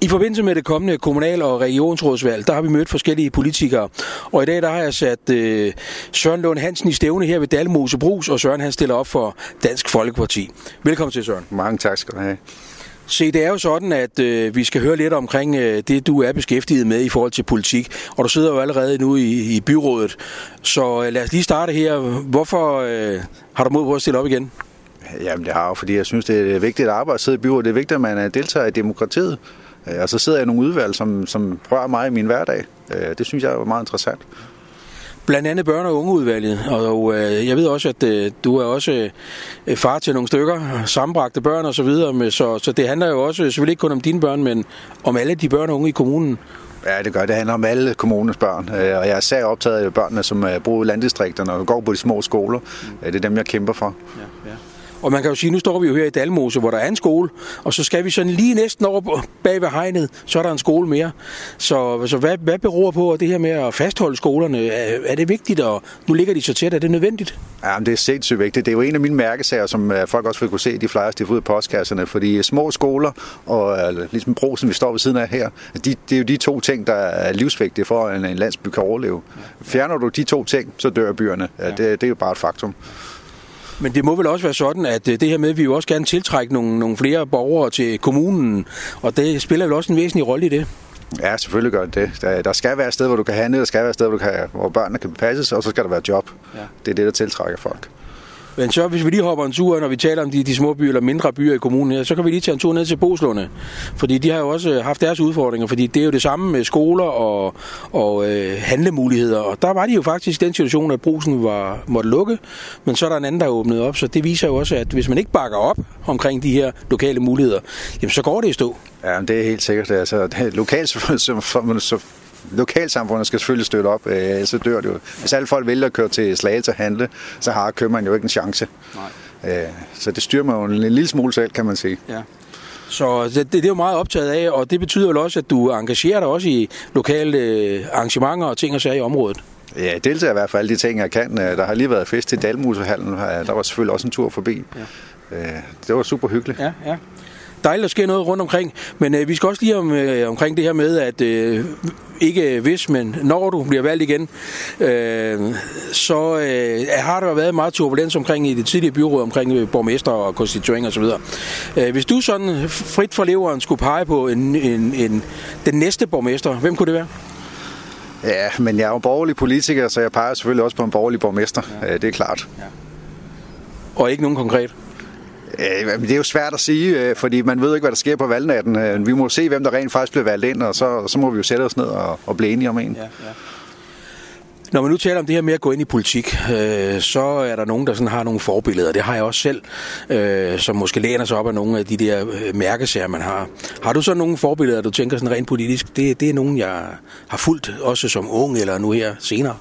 I forbindelse med det kommende kommunal- og regionsrådsvalg, der har vi mødt forskellige politikere. Og i dag der har jeg sat øh, Søren Lund Hansen i stævne her ved Dalmose Brus, og Søren han stiller op for Dansk Folkeparti. Velkommen til, Søren. Mange tak skal du have. Se, det er jo sådan, at øh, vi skal høre lidt omkring øh, det, du er beskæftiget med i forhold til politik. Og du sidder jo allerede nu i, i byrådet. Så øh, lad os lige starte her. Hvorfor øh, har du mod på at stille op igen? Jamen det har jo, fordi jeg synes, det er vigtigt at arbejde at sidde i byrådet. Det er vigtigt, at man deltager i demokratiet. Øh, og så sidder jeg i nogle udvalg, som, som rører mig i min hverdag. Øh, det synes jeg er meget interessant. Blandt andet børne- og ungeudvalget, og øh, jeg ved også, at du er også far til nogle stykker, sammenbragte børn og så videre, med, så, så det handler jo også selvfølgelig ikke kun om dine børn, men om alle de børn og unge i kommunen. Ja, det gør det. handler om alle kommunens børn, og jeg er især optaget af børnene, som bor i landdistrikterne og går på de små skoler. Det er dem, jeg kæmper for. Ja, ja. Og man kan jo sige, nu står vi jo her i Dalmose, hvor der er en skole, og så skal vi sådan lige næsten over bag ved hegnet, så er der en skole mere. Så, så hvad, hvad beror på det her med at fastholde skolerne? Er, er det vigtigt, og nu ligger de så tæt, er det nødvendigt? Ja, men det er sindssygt vigtigt. Det er jo en af mine mærkesager, som øh, folk også vil kunne se, de flyers, de får ud af postkasserne, fordi små skoler og ligesom brosen, vi står ved siden af her, de, det er jo de to ting, der er livsvigtige for, at en, en landsby kan overleve. Fjerner du de to ting, så dør byerne. Ja. Det, det er jo bare et faktum. Men det må vel også være sådan, at øh, det her med, at vi jo også gerne tiltrække nogle, nogle flere borgere til kommunen, og det spiller vel også en væsentlig rolle i det? Ja, selvfølgelig gør det det. Der, der skal være et sted, hvor du kan handle, der skal være et sted, hvor, du kan, hvor børnene kan passes, og så skal der være job. Ja. Det er det, der tiltrækker folk. Men så hvis vi lige hopper en tur, når vi taler om de, de små byer eller mindre byer i kommunen her, så kan vi lige tage en tur ned til Boslunde. Fordi de har jo også øh, haft deres udfordringer, fordi det er jo det samme med skoler og, og øh, handlemuligheder. Og der var de jo faktisk den situation, at brusen var, måtte lukke, men så er der en anden, der åbnede op. Så det viser jo også, at hvis man ikke bakker op omkring de her lokale muligheder, jamen så går det i stå. Ja, det er helt sikkert. Altså, lokalt så, lokalsamfundet skal selvfølgelig støtte op, øh, så dør det jo. Hvis alle folk vælger at køre til Slagelse og handle, så har købmanden jo ikke en chance. Nej. Øh, så det styrer mig jo en lille smule selv, kan man sige. Ja. Så det, det, det er jo meget optaget af, og det betyder vel også, at du engagerer dig også i lokale øh, arrangementer og ting og sager i området. Ja, jeg deltager i hvert fald alle de ting, jeg kan. Øh, der har lige været fest til Dalmusehallen. Der var selvfølgelig også en tur forbi. Ja. Det var super hyggeligt. Ja, ja dejligt, at sker noget rundt omkring. Men øh, vi skal også lige om, øh, omkring det her med, at øh, ikke hvis, men når du bliver valgt igen, øh, så øh, har der været meget turbulens omkring i det tidlige byråd omkring øh, borgmester og konstituering osv. Øh, hvis du sådan frit for leveren skulle pege på en, en, en, den næste borgmester, hvem kunne det være? Ja, men jeg er jo borgerlig politiker, så jeg peger selvfølgelig også på en borgerlig borgmester. Ja. Det er klart. Ja. Og ikke nogen konkret? Øh, det er jo svært at sige, øh, fordi man ved ikke, hvad der sker på valgnatten. Øh, vi må se, hvem der rent faktisk bliver valgt ind, og så, så må vi jo sætte os ned og, og blive enige om en. Ja, ja. Når man nu taler om det her med at gå ind i politik, øh, så er der nogen, der sådan har nogle forbilleder. Det har jeg også selv, øh, som måske læner sig op af nogle af de der mærkesager, man har. Har du så nogle forbilleder, du tænker sådan rent politisk? Det, det er nogen, jeg har fulgt, også som ung eller nu her senere?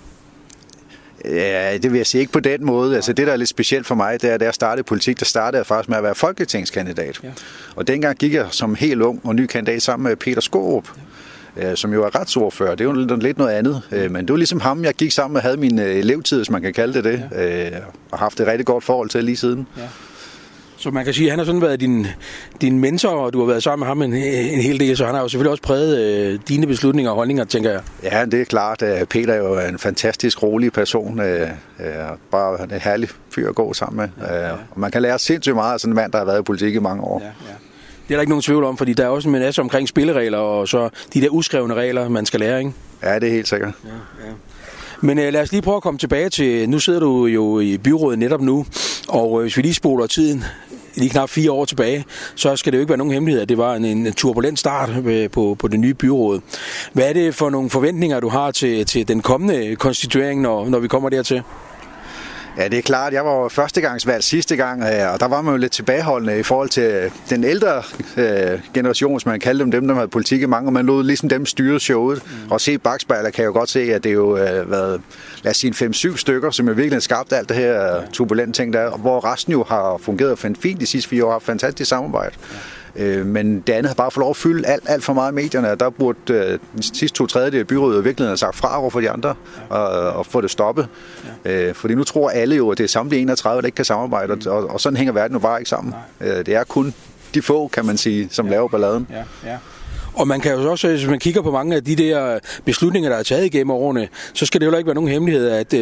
Ja, det vil jeg sige ikke på den måde. Altså det, der er lidt specielt for mig, det er, at da jeg startede politik, der startede jeg faktisk med at være folketingskandidat. Ja. Og dengang gik jeg som helt ung og ny kandidat sammen med Peter Skorup. Ja. som jo er retsordfører. Det er jo lidt noget andet. Ja. Men det var ligesom ham, jeg gik sammen med, havde min øh, elevtid, hvis man kan kalde det det, ja. og haft et rigtig godt forhold til lige siden. Ja. Så man kan sige, at han har sådan været din, din mentor, og du har været sammen med ham en, en hel del, så han har jo selvfølgelig også præget øh, dine beslutninger og holdninger, tænker jeg. Ja, det er klart. Peter er jo en fantastisk rolig person. Øh, øh, bare en herlig fyr at gå sammen med. Ja, ja. Og man kan lære sindssygt meget af sådan en mand, der har været i politik i mange år. Ja, ja. Det er der ikke nogen tvivl om, fordi der er også en masse omkring spilleregler, og så de der uskrevne regler, man skal lære, ikke? Ja, det er helt sikkert. Ja, ja. Men øh, lad os lige prøve at komme tilbage til, nu sidder du jo i byrådet netop nu, og øh, hvis vi lige spoler tiden lige knap fire år tilbage, så skal det jo ikke være nogen hemmelighed, at det var en, en turbulent start øh, på, på det nye byråd. Hvad er det for nogle forventninger, du har til, til den kommende konstituering, når, når vi kommer dertil? Ja, det er klart. Jeg var førstegangsvalg sidste gang, øh, og der var man jo lidt tilbageholdende i forhold til øh, den ældre øh, generation, hvis man kalder dem, dem der havde politik i mange, og man lod ligesom dem styre showet. Mm. Og se bagspejler kan jeg jo godt se, at det jo har øh, været, lad os sige, 5-7 stykker, som jo virkelig har skabt alt det her turbulent ting der, hvor resten jo har fungeret fint de sidste fire år, har fantastisk samarbejde. Ja. Øh, men det andet har bare fået lov at fylde alt, alt for meget i medierne. Der burde øh, de sidste to tredjedel af byrådet virkelig have sagt fra over for de andre og, og få det stoppet. Ja. Øh, fordi nu tror alle jo, at det er samtlige 31, der ikke kan samarbejde, mm. og, og sådan hænger verden jo bare ikke sammen. Øh, det er kun de få, kan man sige, som ja. laver balladen. Ja, ja. Og man kan jo også, hvis man kigger på mange af de der beslutninger, der er taget igennem årene, så skal det jo ikke være nogen hemmelighed, at 16-15,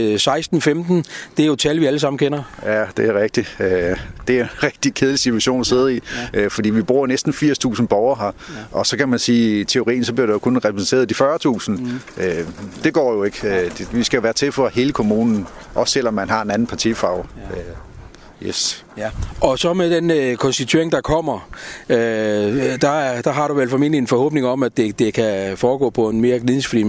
det er jo tal, vi alle sammen kender. Ja, det er rigtigt. Det er en rigtig kedelig situation at sidde i, ja. fordi vi bor næsten 80.000 borgere her, ja. og så kan man sige, i teorien, så bliver der jo kun repræsenteret de 40.000. Mm. Det går jo ikke. Vi skal være til for hele kommunen, også selvom man har en anden partifarve. Ja. Yes. Ja. Og så med den øh, konstituering, der kommer, øh, der, der har du vel formentlig en forhåbning om, at det, det kan foregå på en mere gnidningsfri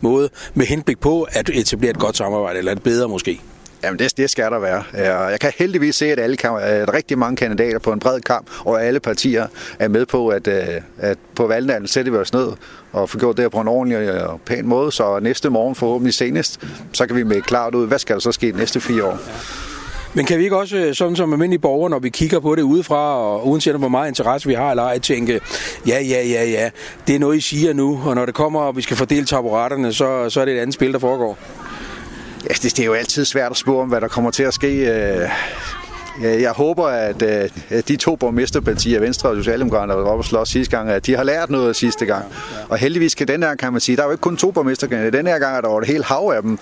måde, med henblik på at etablere et godt samarbejde, eller et bedre måske. Jamen, det, det skal der være. Jeg kan heldigvis se, at alle at rigtig mange kandidater på en bred kamp, og alle partier er med på, at, øh, at på valgnatten sætter vi os ned og får gjort det på en ordentlig og pæn måde, så næste morgen forhåbentlig senest, så kan vi med klart ud, hvad skal der så ske de næste fire år. Men kan vi ikke også, øh, sådan som almindelige borgere, når vi kigger på det udefra, og uanset hvor meget interesse vi har eller ej, tænke, ja, ja, ja, ja, det er noget, I siger nu, og når det kommer, og vi skal fordele taburetterne, så, så er det et andet spil, der foregår. Ja, det, det er jo altid svært at spå om, hvad der kommer til at ske. Øh, Øh, jeg håber, at de to borgmesterpartier, Venstre og Socialdemokraterne, der var oppe og slås sidste gang, at de har lært noget sidste gang. Og heldigvis kan den her, kan man sige, der er jo ikke kun to borgmesterkandidater. Den her gang er der jo et helt hav af dem.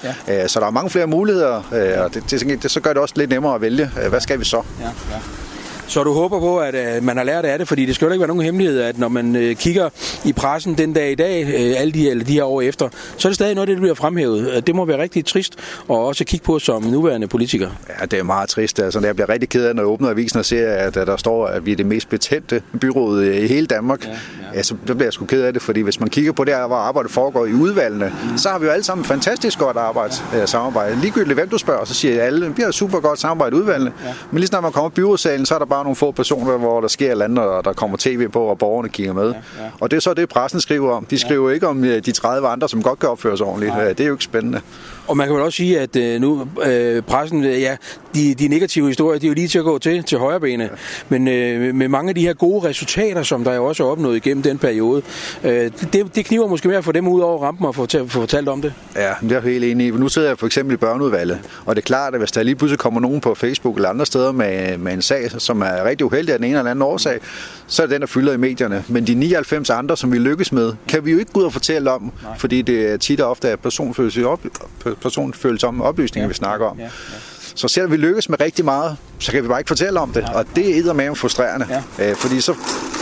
Så der er mange flere muligheder, og det, det, det, så gør det også lidt nemmere at vælge. Hvad skal vi så? Ja, ja. Så du håber på, at øh, man har lært af det, fordi det skal jo ikke være nogen hemmelighed, at når man øh, kigger i pressen den dag i dag, øh, alle de, eller de her år efter, så er det stadig noget, det bliver fremhævet. Det må være rigtig trist, og også kigge på som nuværende politiker. Ja, det er meget trist. Altså, jeg bliver rigtig ked af, når jeg åbner avisen og ser, at, at der står, at vi er det mest betændte byråd i hele Danmark. Ja, ja. Ja, så bliver jeg sgu ked af det, fordi hvis man kigger på det hvor arbejdet foregår i udvalgene, mm. så har vi jo alle sammen fantastisk godt arbejde, ja. samarbejde. Ligegyldigt hvem du spørger, så siger alle, vi har super godt samarbejde i udvalgene. Ja. Men lige når man kommer i byrådssalen, så er der bare nogle få personer, hvor der sker et eller andet, og der kommer tv på, og borgerne kigger med. Ja, ja. Og det er så det, pressen skriver om. De skriver ja. ikke om øh, de 30 andre, som godt kan opføre sig ordentligt. Nej. Det er jo ikke spændende. Og man kan vel også sige, at øh, nu øh, pressen, øh, ja, de, de negative historier, de er jo lige til at gå til, til højre bene. Ja. Men øh, med mange af de her gode resultater, som der jo også er opnået igennem den periode, øh, det, det kniver måske mere at få dem ud over rampen og få, få fortalt om det. Ja, det er jeg helt enig i. Nu sidder jeg for eksempel i børneudvalget, og det er klart, at hvis der lige pludselig kommer nogen på Facebook eller andre steder med, med en sag, som er rigtig uheldig af den ene eller anden årsag, så er det den, der fylder i medierne. Men de 99 andre, som vi lykkes med, kan vi jo ikke gå ud og fortælle om, Nej. fordi det tit og ofte er personfølsomme oplysninger, ja. vi snakker om. Ja. Ja. Så selvom vi lykkes med rigtig meget, så kan vi bare ikke fortælle om det. Ja. Og det er med frustrerende. Ja. Øh, fordi så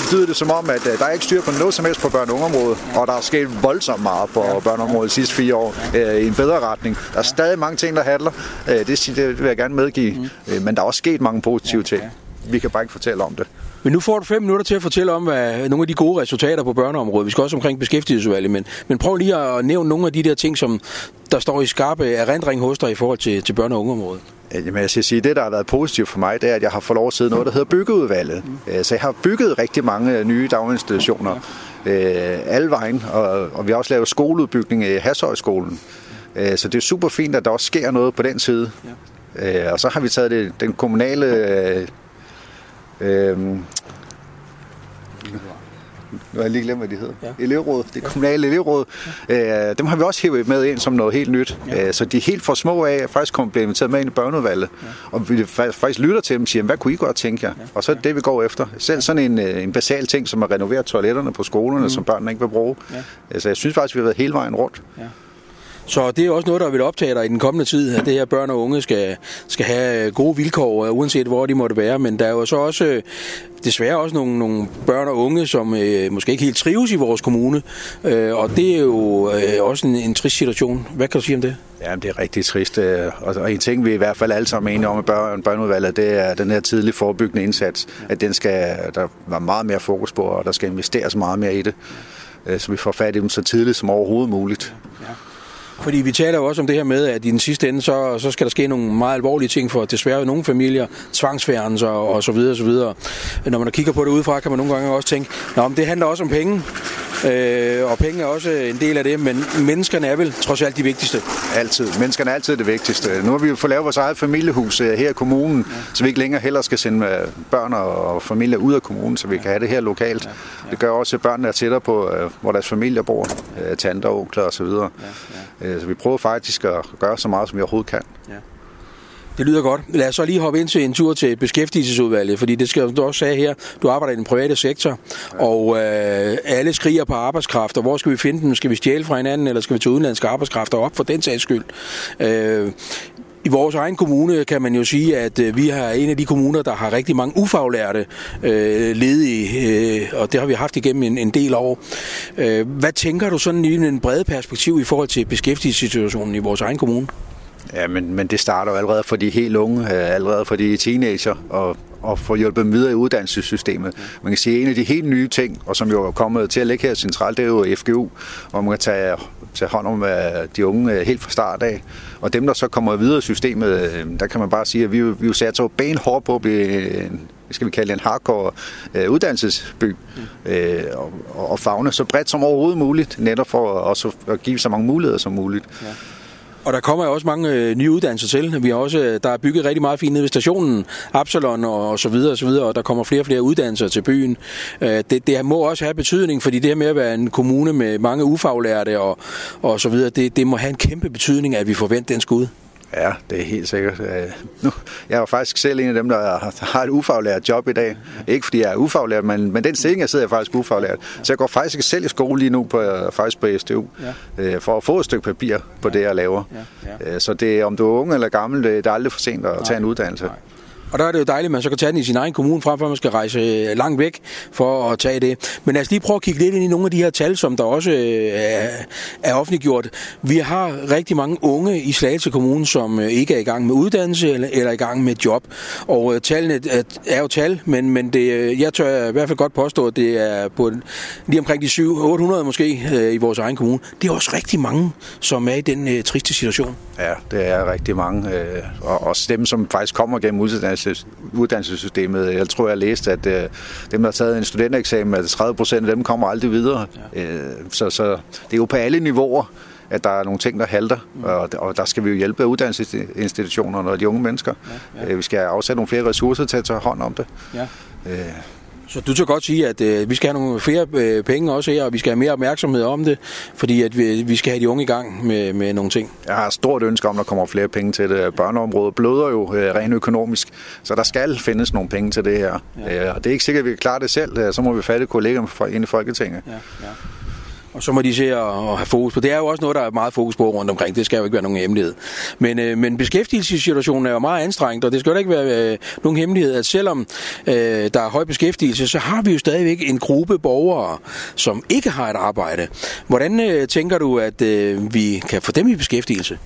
betyder det som om, at øh, der er ikke styr på noget som helst på børne- og ungeområdet. Ja. Og der er sket voldsomt meget på ja. børne- og ungeområdet de sidste fire år øh, i en bedre retning. Der er stadig mange ting, der handler. Øh, det, det vil jeg gerne medgive. Mm. Øh, men der er også sket mange positive ja. ting. Vi kan bare ikke fortælle om det. Men nu får du fem minutter til at fortælle om hvad, nogle af de gode resultater på børneområdet. Vi skal også omkring beskæftigelsesudvalget, men, men prøv lige at nævne nogle af de der ting, som der står i skarpe erindring hos dig i forhold til, til børne- og ungeområdet. Jamen, jeg skal sige, det, der har været positivt for mig, det er, at jeg har fået lov at sidde noget, der hedder byggeudvalget. Mm. Så jeg har bygget rigtig mange nye daginstitutioner øh, alle vejen, og, og vi har også lavet skoleudbygning i Hashøjskolen. Øh, så det er super fint, at der også sker noget på den side. Ja. Øh, og så har vi taget det, den kommunale øh, øh, nu har jeg lige glemt, hvad de hedder. Ja. Elevråd, det kommunale elevråd. Ja. Øh, dem har vi også hævet med ind som noget helt nyt. Ja. Øh, så de er helt for små af, at faktisk kommer blive inviteret med ind i børneudvalget. Ja. Og vi faktisk lytter til dem og siger, hvad kunne I godt tænke jer? Ja. Og så er det det, vi går efter. Selv sådan en, øh, en basal ting, som at renovere toiletterne på skolerne, mm. som børnene ikke vil bruge. Ja. Altså, jeg synes faktisk, vi har været hele vejen rundt. Ja. Så det er også noget, der vil optage dig i den kommende tid, at det her børn og unge skal, skal have gode vilkår, uanset hvor de måtte være. Men der er jo så også desværre også nogle, nogle børn og unge, som øh, måske ikke helt trives i vores kommune. Øh, og det er jo øh, også en, en trist situation. Hvad kan du sige om det? Ja, det er rigtig trist. Øh, og en ting, vi i hvert fald alle sammen er enige om i børn, børneudvalget, det er den her tidlige forebyggende indsats. At den skal, der var meget mere fokus på, og der skal investeres meget mere i det. Øh, så vi får fat i dem så tidligt som overhovedet muligt. Fordi vi taler jo også om det her med, at i den sidste ende, så, så skal der ske nogle meget alvorlige ting for desværre nogle familier, tvangsfjernelser og, og så videre og så videre. Når man kigger på det udefra, kan man nogle gange også tænke, at men det handler også om penge. Øh, og penge er også en del af det, men menneskerne er vel trods alt de vigtigste. Altid. Menneskerne er altid det vigtigste. Nu har vi jo fået lavet vores eget familiehus øh, her i kommunen, ja. så vi ikke længere heller skal sende øh, børn og familier ud af kommunen, så vi ja. kan have det her lokalt. Ja. Ja. Det gør også, at børnene er tættere på, øh, hvor deres familier bor, tanter, onkler osv. Ja. Ja. Så vi prøver faktisk at gøre så meget, som vi overhovedet kan. Ja. Det lyder godt. Lad os så lige hoppe ind til en tur til beskæftigelsesudvalget, fordi det skal du også sige her, du arbejder i den private sektor, ja. og øh, alle skriger på arbejdskraft, og hvor skal vi finde dem? Skal vi stjæle fra hinanden, eller skal vi tage udenlandske arbejdskræfter op for den sags skyld? Øh, i vores egen kommune kan man jo sige, at øh, vi har en af de kommuner, der har rigtig mange ufaglærte øh, ledige, øh, og det har vi haft igennem en, en del år. Øh, hvad tænker du sådan i en brede perspektiv i forhold til beskæftigelsessituationen i vores egen kommune? Ja, men, men det starter jo allerede for de helt unge, øh, allerede for de teenager, og, og få hjulpet dem videre i uddannelsessystemet. Man kan sige, at en af de helt nye ting, og som jo er kommet til at ligge her centralt, det er jo FGU, hvor man kan tage, tage hånd om øh, de unge øh, helt fra start af. Og dem, der så kommer videre i systemet, der kan man bare sige, at vi, vi jo satser jo benhårdt på at blive en, skal vi kalde det en hardcore øh, uddannelsesby, mm. øh, og, og fagne så bredt som overhovedet muligt, netop for også at give så mange muligheder som muligt. Ja. Og der kommer jo også mange øh, nye uddannelser til. Vi har også, øh, der er bygget rigtig meget fint nede ved stationen, Absalon og, og så videre og så videre, og der kommer flere og flere uddannelser til byen. Øh, det, det må også have betydning, fordi det her med at være en kommune med mange ufaglærte og, og så videre, det, det må have en kæmpe betydning, at vi forventer den skud. Ja, det er helt sikkert. Øh, nu, jeg er faktisk selv en af dem, der har et ufaglært job i dag. Ikke fordi jeg er ufaglært, men, men den stilling, jeg sidder, er faktisk ufaglært. Så jeg går faktisk selv i skole lige nu på, faktisk på STU, ja. Øh, for at få et stykke papir på ja. det, jeg laver. Ja. Ja. Øh, så det, om du er ung eller gammel, det er aldrig for sent at Nej. tage en uddannelse. Nej. Og der er det jo dejligt, at man så kan tage den i sin egen kommune, frem for at man skal rejse øh, langt væk for at tage det. Men lad os lige prøve at kigge lidt ind i nogle af de her tal, som der også øh, er, er offentliggjort. Vi har rigtig mange unge i Slagelse Kommune, som øh, ikke er i gang med uddannelse eller, eller i gang med job. Og tallene er jo tal, men, men det, jeg tør i hvert fald godt påstå, at det er på lige omkring de 700-800 måske i vores egen kommune. Det er også rigtig mange, som er i den triste situation. Ja, det er rigtig mange. og også dem, som faktisk kommer gennem uddannelse uddannelses, uddannelsessystemet. Jeg tror, jeg læste, at øh, dem, der har taget en studentereksamen, at 30 procent af dem kommer aldrig videre. Ja. Øh, så, så det er jo på alle niveauer, at der er nogle ting, der halter, mm. og, og der skal vi jo hjælpe uddannelsesinstitutionerne og de unge mennesker. Ja, ja. Øh, vi skal afsætte nogle flere ressourcer til at tage hånd om det. Ja. Øh, så du kan godt sige, at øh, vi skal have nogle flere øh, penge også her, og vi skal have mere opmærksomhed om det, fordi at vi, vi skal have de unge i gang med, med nogle ting. Jeg har stort ønske om, at der kommer flere penge til det. Børneområdet bløder jo øh, rent økonomisk, så der skal findes nogle penge til det her. Ja. Øh, og det er ikke sikkert, at vi kan klare det selv. Så må vi fatte kolleger fra ind i Folketinget. Ja, ja. Og så må de se at have fokus på. Det er jo også noget, der er meget fokus på rundt omkring. Det skal jo ikke være nogen hemmelighed. Men, øh, men beskæftigelsessituationen er jo meget anstrengt, og det skal jo ikke være øh, nogen hemmelighed, at selvom øh, der er høj beskæftigelse, så har vi jo stadigvæk en gruppe borgere, som ikke har et arbejde. Hvordan øh, tænker du, at øh, vi kan få dem i beskæftigelse?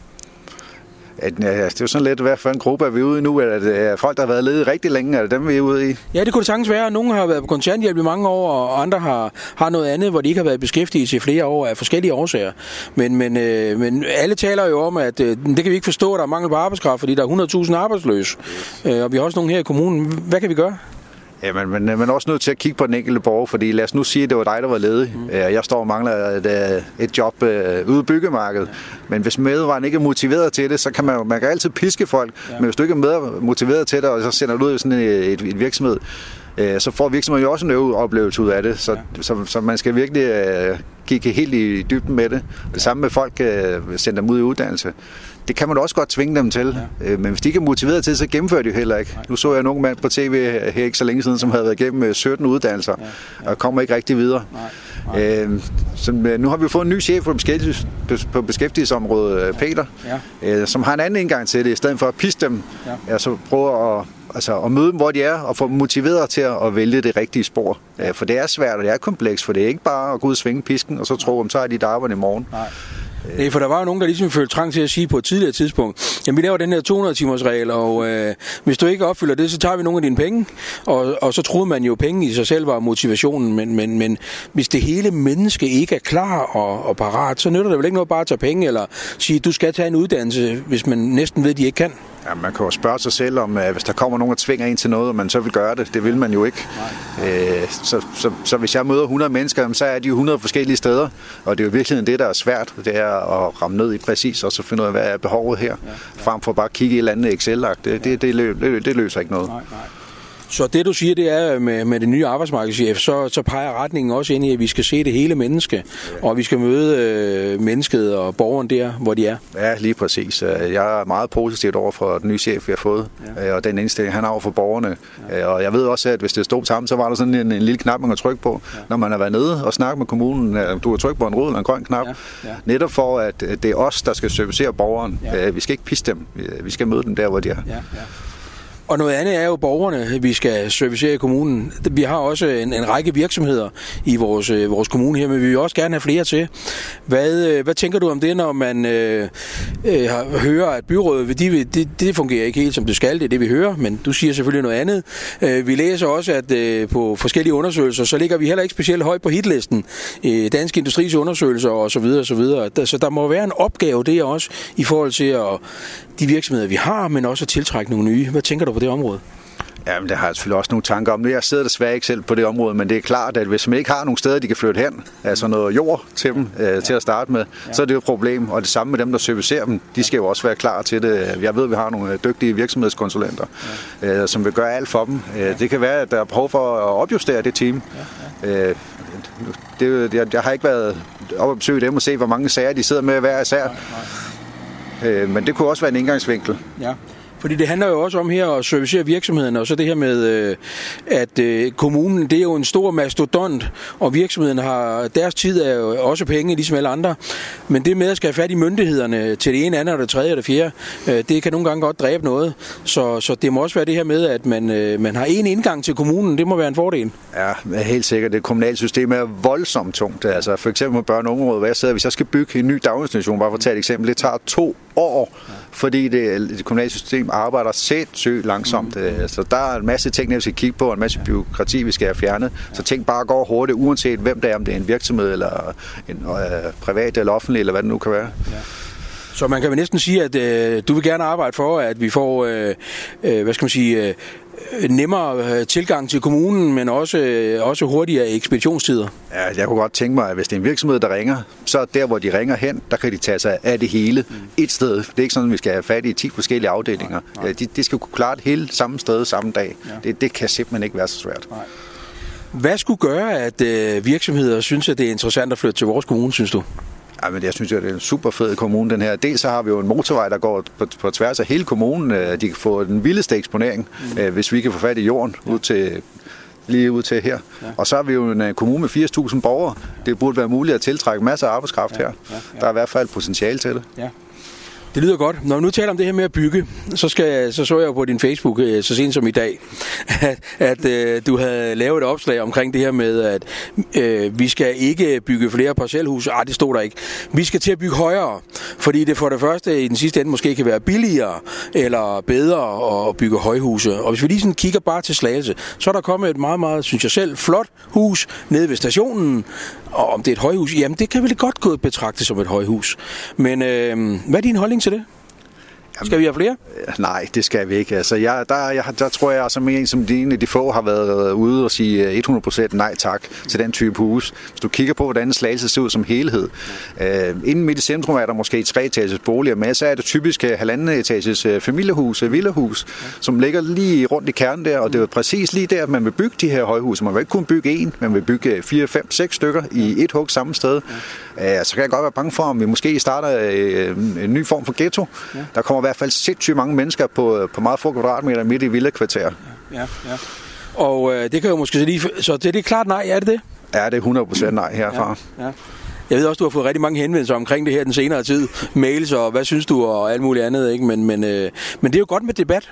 At, ja, det er jo sådan lidt, hvad for en gruppe er vi ude i nu? Er det øh, folk, der har været ledige rigtig længe? Er det dem, vi er ude i? Ja, det kunne det sagtens være. Nogle har været på kontanthjælp i mange år, og andre har, har noget andet, hvor de ikke har været beskæftiget i flere år af forskellige årsager. Men, men, øh, men alle taler jo om, at øh, det kan vi ikke forstå, at der er mangel på arbejdskraft, fordi der er 100.000 arbejdsløse. Øh, og vi har også nogle her i kommunen. Hvad kan vi gøre? Ja, men man, man er også nødt til at kigge på den enkelte borger, fordi lad os nu sige, at det var dig, der var ledig. Mm. Jeg står og mangler et, øh, et job øh, ude i byggemarkedet. Ja. Men hvis medvaren ikke er motiveret til det, så kan man, man kan altid piske folk. Ja. Men hvis du ikke er motiveret til det, og så sender du ud i sådan et, et, et virksomhed, øh, så får virksomheden jo også en oplevelse ud af det. Så, ja. så, så man skal virkelig øh, kigge helt i dybden med det. Det samme med folk, øh, sender dem ud i uddannelse det kan man også godt tvinge dem til. Ja. Øh, men hvis de ikke er motiveret til, så gennemfører de heller ikke. Nej. Nu så jeg en ung mand på tv her ikke så længe siden, som havde været igennem 17 øh, uddannelser, ja. Ja. og kommer ikke rigtig videre. Nej. Nej. Øh, så, nu har vi fået en ny chef på, beskæftigelses, på beskæftigelsesområdet, Peter, ja. som har en anden indgang til det. I stedet for at pisse dem, ja. så prøver at altså at møde dem, hvor de er, og få dem motiveret til at vælge det rigtige spor. For det er svært, og det er komplekst, for det er ikke bare at gå ud og svinge pisken, og så tro, at så er de arbejde i morgen. Nej. Øh. Nej, for der var jo nogen, der ligesom følte trang til at sige på et tidligere tidspunkt, jamen vi laver den her 200-timers regel, og øh, hvis du ikke opfylder det, så tager vi nogle af dine penge. Og, og så troede man jo, at penge i sig selv var motivationen, men, men, men hvis det hele menneske ikke er klar og, og parat, så nytter det vel ikke noget bare at tage penge, eller sige, du skal tage en uddannelse, hvis man næsten ved, at de ikke kan. Ja, man kan jo spørge sig selv om, at hvis der kommer nogen, der tvinger en til noget, og man så vil gøre det. Det vil man jo ikke. Øh, så, så, så hvis jeg møder 100 mennesker, så er de jo 100 forskellige steder. Og det er jo virkelig det, der er svært. Det er at ramme ned i præcis, og så finde ud af, hvad er behovet her. Frem for bare at kigge i et eller andet Excel-agt. Det, det, det, det, det løser ikke noget. Nej, nej. Så det du siger, det er med, med det nye arbejdsmarkedschef, så, så peger retningen også ind i, at vi skal se det hele menneske, ja. og vi skal møde øh, mennesket og borgeren der, hvor de er. Ja, lige præcis. Jeg er meget positivt over for den nye chef, vi har fået, ja. og den indstilling, han har over for borgerne. Ja. Og jeg ved også, at hvis det stod sammen, så var der sådan en, en lille knap, man kan trykke på, ja. når man har været nede og snakket med kommunen. Du kan trykke på en rød eller en grøn knap, ja. Ja. netop for, at det er os, der skal servicere borgeren. Ja. Vi skal ikke pisse dem. Vi skal møde dem der, hvor de er. Ja. Ja. Og noget andet er jo borgerne, vi skal servicere i kommunen. Vi har også en, en række virksomheder i vores, øh, vores kommune her, men vi vil også gerne have flere til. Hvad, øh, hvad tænker du om det, når man øh, øh, hører, at byrådet, de, det, det fungerer ikke helt som det skal, det er det vi hører, men du siger selvfølgelig noget andet. Øh, vi læser også, at øh, på forskellige undersøgelser, så ligger vi heller ikke specielt højt på hitlisten. Øh, Dansk Industris undersøgelser osv. osv. Så der må være en opgave der også, i forhold til at, de virksomheder, vi har, men også at tiltrække nogle nye. Hvad tænker du på det område? Jamen, det har jeg selvfølgelig også nogle tanker om. Jeg sidder desværre ikke selv på det område, men det er klart, at hvis man ikke har nogle steder, de kan flytte hen, altså noget jord til dem øh, ja. til at starte med, ja. så er det jo et problem. Og det samme med dem, der servicerer dem, de skal jo også være klar til det. Jeg ved, at vi har nogle dygtige virksomhedskonsulenter, ja. øh, som vil gøre alt for dem. Ja. Det kan være, at der er behov for at opjustere det team. Øh, det, jeg, jeg har ikke været op og besøge dem og se, hvor mange sager de sidder med hver især. Nej, nej. Øh, men det kunne også være en indgangsvinkel. Ja. Fordi det handler jo også om her at servicere virksomhederne, og så det her med, øh, at øh, kommunen, det er jo en stor mastodont, og virksomheden har, deres tid er jo også penge, ligesom alle andre. Men det med at skal have fat i myndighederne til det ene, andet, og det tredje og det fjerde, øh, det kan nogle gange godt dræbe noget. Så, så det må også være det her med, at man, man har en indgang til kommunen, det må være en fordel. Ja, helt sikkert. Det kommunale system er voldsomt tungt. Altså for eksempel med børn- og ungerådet, hvor jeg sidder, hvis jeg skal bygge en ny daginstitution, bare for at tage et eksempel, det tager to år, fordi det, det kommunale system arbejder sindssygt langsomt. Mm. Så der er en masse ting, vi skal kigge på, og en masse byråkrati, vi skal have fjernet. Så ting bare går hurtigt, uanset hvem det er, om det er en virksomhed, eller en øh, privat eller offentlig, eller hvad det nu kan være. Ja. Så man kan vel næsten sige, at øh, du vil gerne arbejde for, at vi får, øh, øh, hvad skal man sige, øh, nemmere øh, tilgang til kommunen, men også, øh, også hurtigere ekspeditionstider. Ja, jeg kunne godt tænke mig, at hvis det er en virksomhed, der ringer, så der, hvor de ringer hen, der kan de tage sig af det hele mm. et sted. Det er ikke sådan, at vi skal have fat i 10 forskellige afdelinger. Nej, nej. De, de skal kunne klare det hele samme sted samme dag. Ja. Det, det kan simpelthen ikke være så svært. Nej. Hvad skulle gøre, at øh, virksomheder synes, at det er interessant at flytte til vores kommune, synes du? Ja, men jeg synes, at det er en super fed kommune, den her. Dels så har vi jo en motorvej, der går på, på tværs af hele kommunen. Øh, de kan få den vildeste eksponering, mm. Øh, hvis vi kan få fat i jorden ja. ud til lige ud til her. Ja. Og så er vi jo en øh, kommune med 80.000 borgere. Det burde være muligt at tiltrække masser af arbejdskraft ja. her. Ja. Ja. Der er i hvert fald potentiale til det. Ja. Det lyder godt. Når vi nu taler om det her med at bygge, så, skal, så så jeg jo på din Facebook øh, så sent som i dag, at, at øh, du havde lavet et opslag omkring det her med, at øh, vi skal ikke bygge flere parcelhuse. Ah, det stod der ikke. Vi skal til at bygge højere, fordi det for det første i den sidste ende måske kan være billigere eller bedre at bygge højhuse. Og hvis vi lige sådan kigger bare til Slagelse, så er der kommet et meget, meget, synes jeg selv, flot hus nede ved stationen. Og om det er et højhus, jamen det kan vel godt gå betragtes som et højhus. Men øh, hvad er din holdning til det? Skal vi have flere? Nej, det skal vi ikke. Altså, jeg, der, jeg, der tror jeg, som en som de, de få har været ude og sige 100% øh, nej tak til den type hus. Hvis du kigger på, hvordan Slagelse ser ud som helhed. Øh, inden midt i centrum er der måske tre etages boliger, men så er det typisk øh, halvanden etages øh, familiehus, villahus, som ligger lige rundt i kernen der, og det er præcis lige der, at man vil bygge de her højhuse. Man vil ikke kun bygge en, man vil bygge fire, fem, seks stykker i et hug samme sted. Ja. så kan jeg godt være bange for, om vi måske starter en ny form for ghetto. Ja. Der kommer hvert fald sindssygt mange mennesker på, på meget få kvadratmeter midt i villakvarter. Ja, ja. Og øh, det kan jo måske så lige... Så det, det er klart nej, er det det? Ja, det er 100% nej herfra. Ja, ja. Jeg ved også, du har fået rigtig mange henvendelser omkring det her den senere tid. Mails og hvad synes du og alt muligt andet. Ikke? Men, men, øh, men det er jo godt med debat.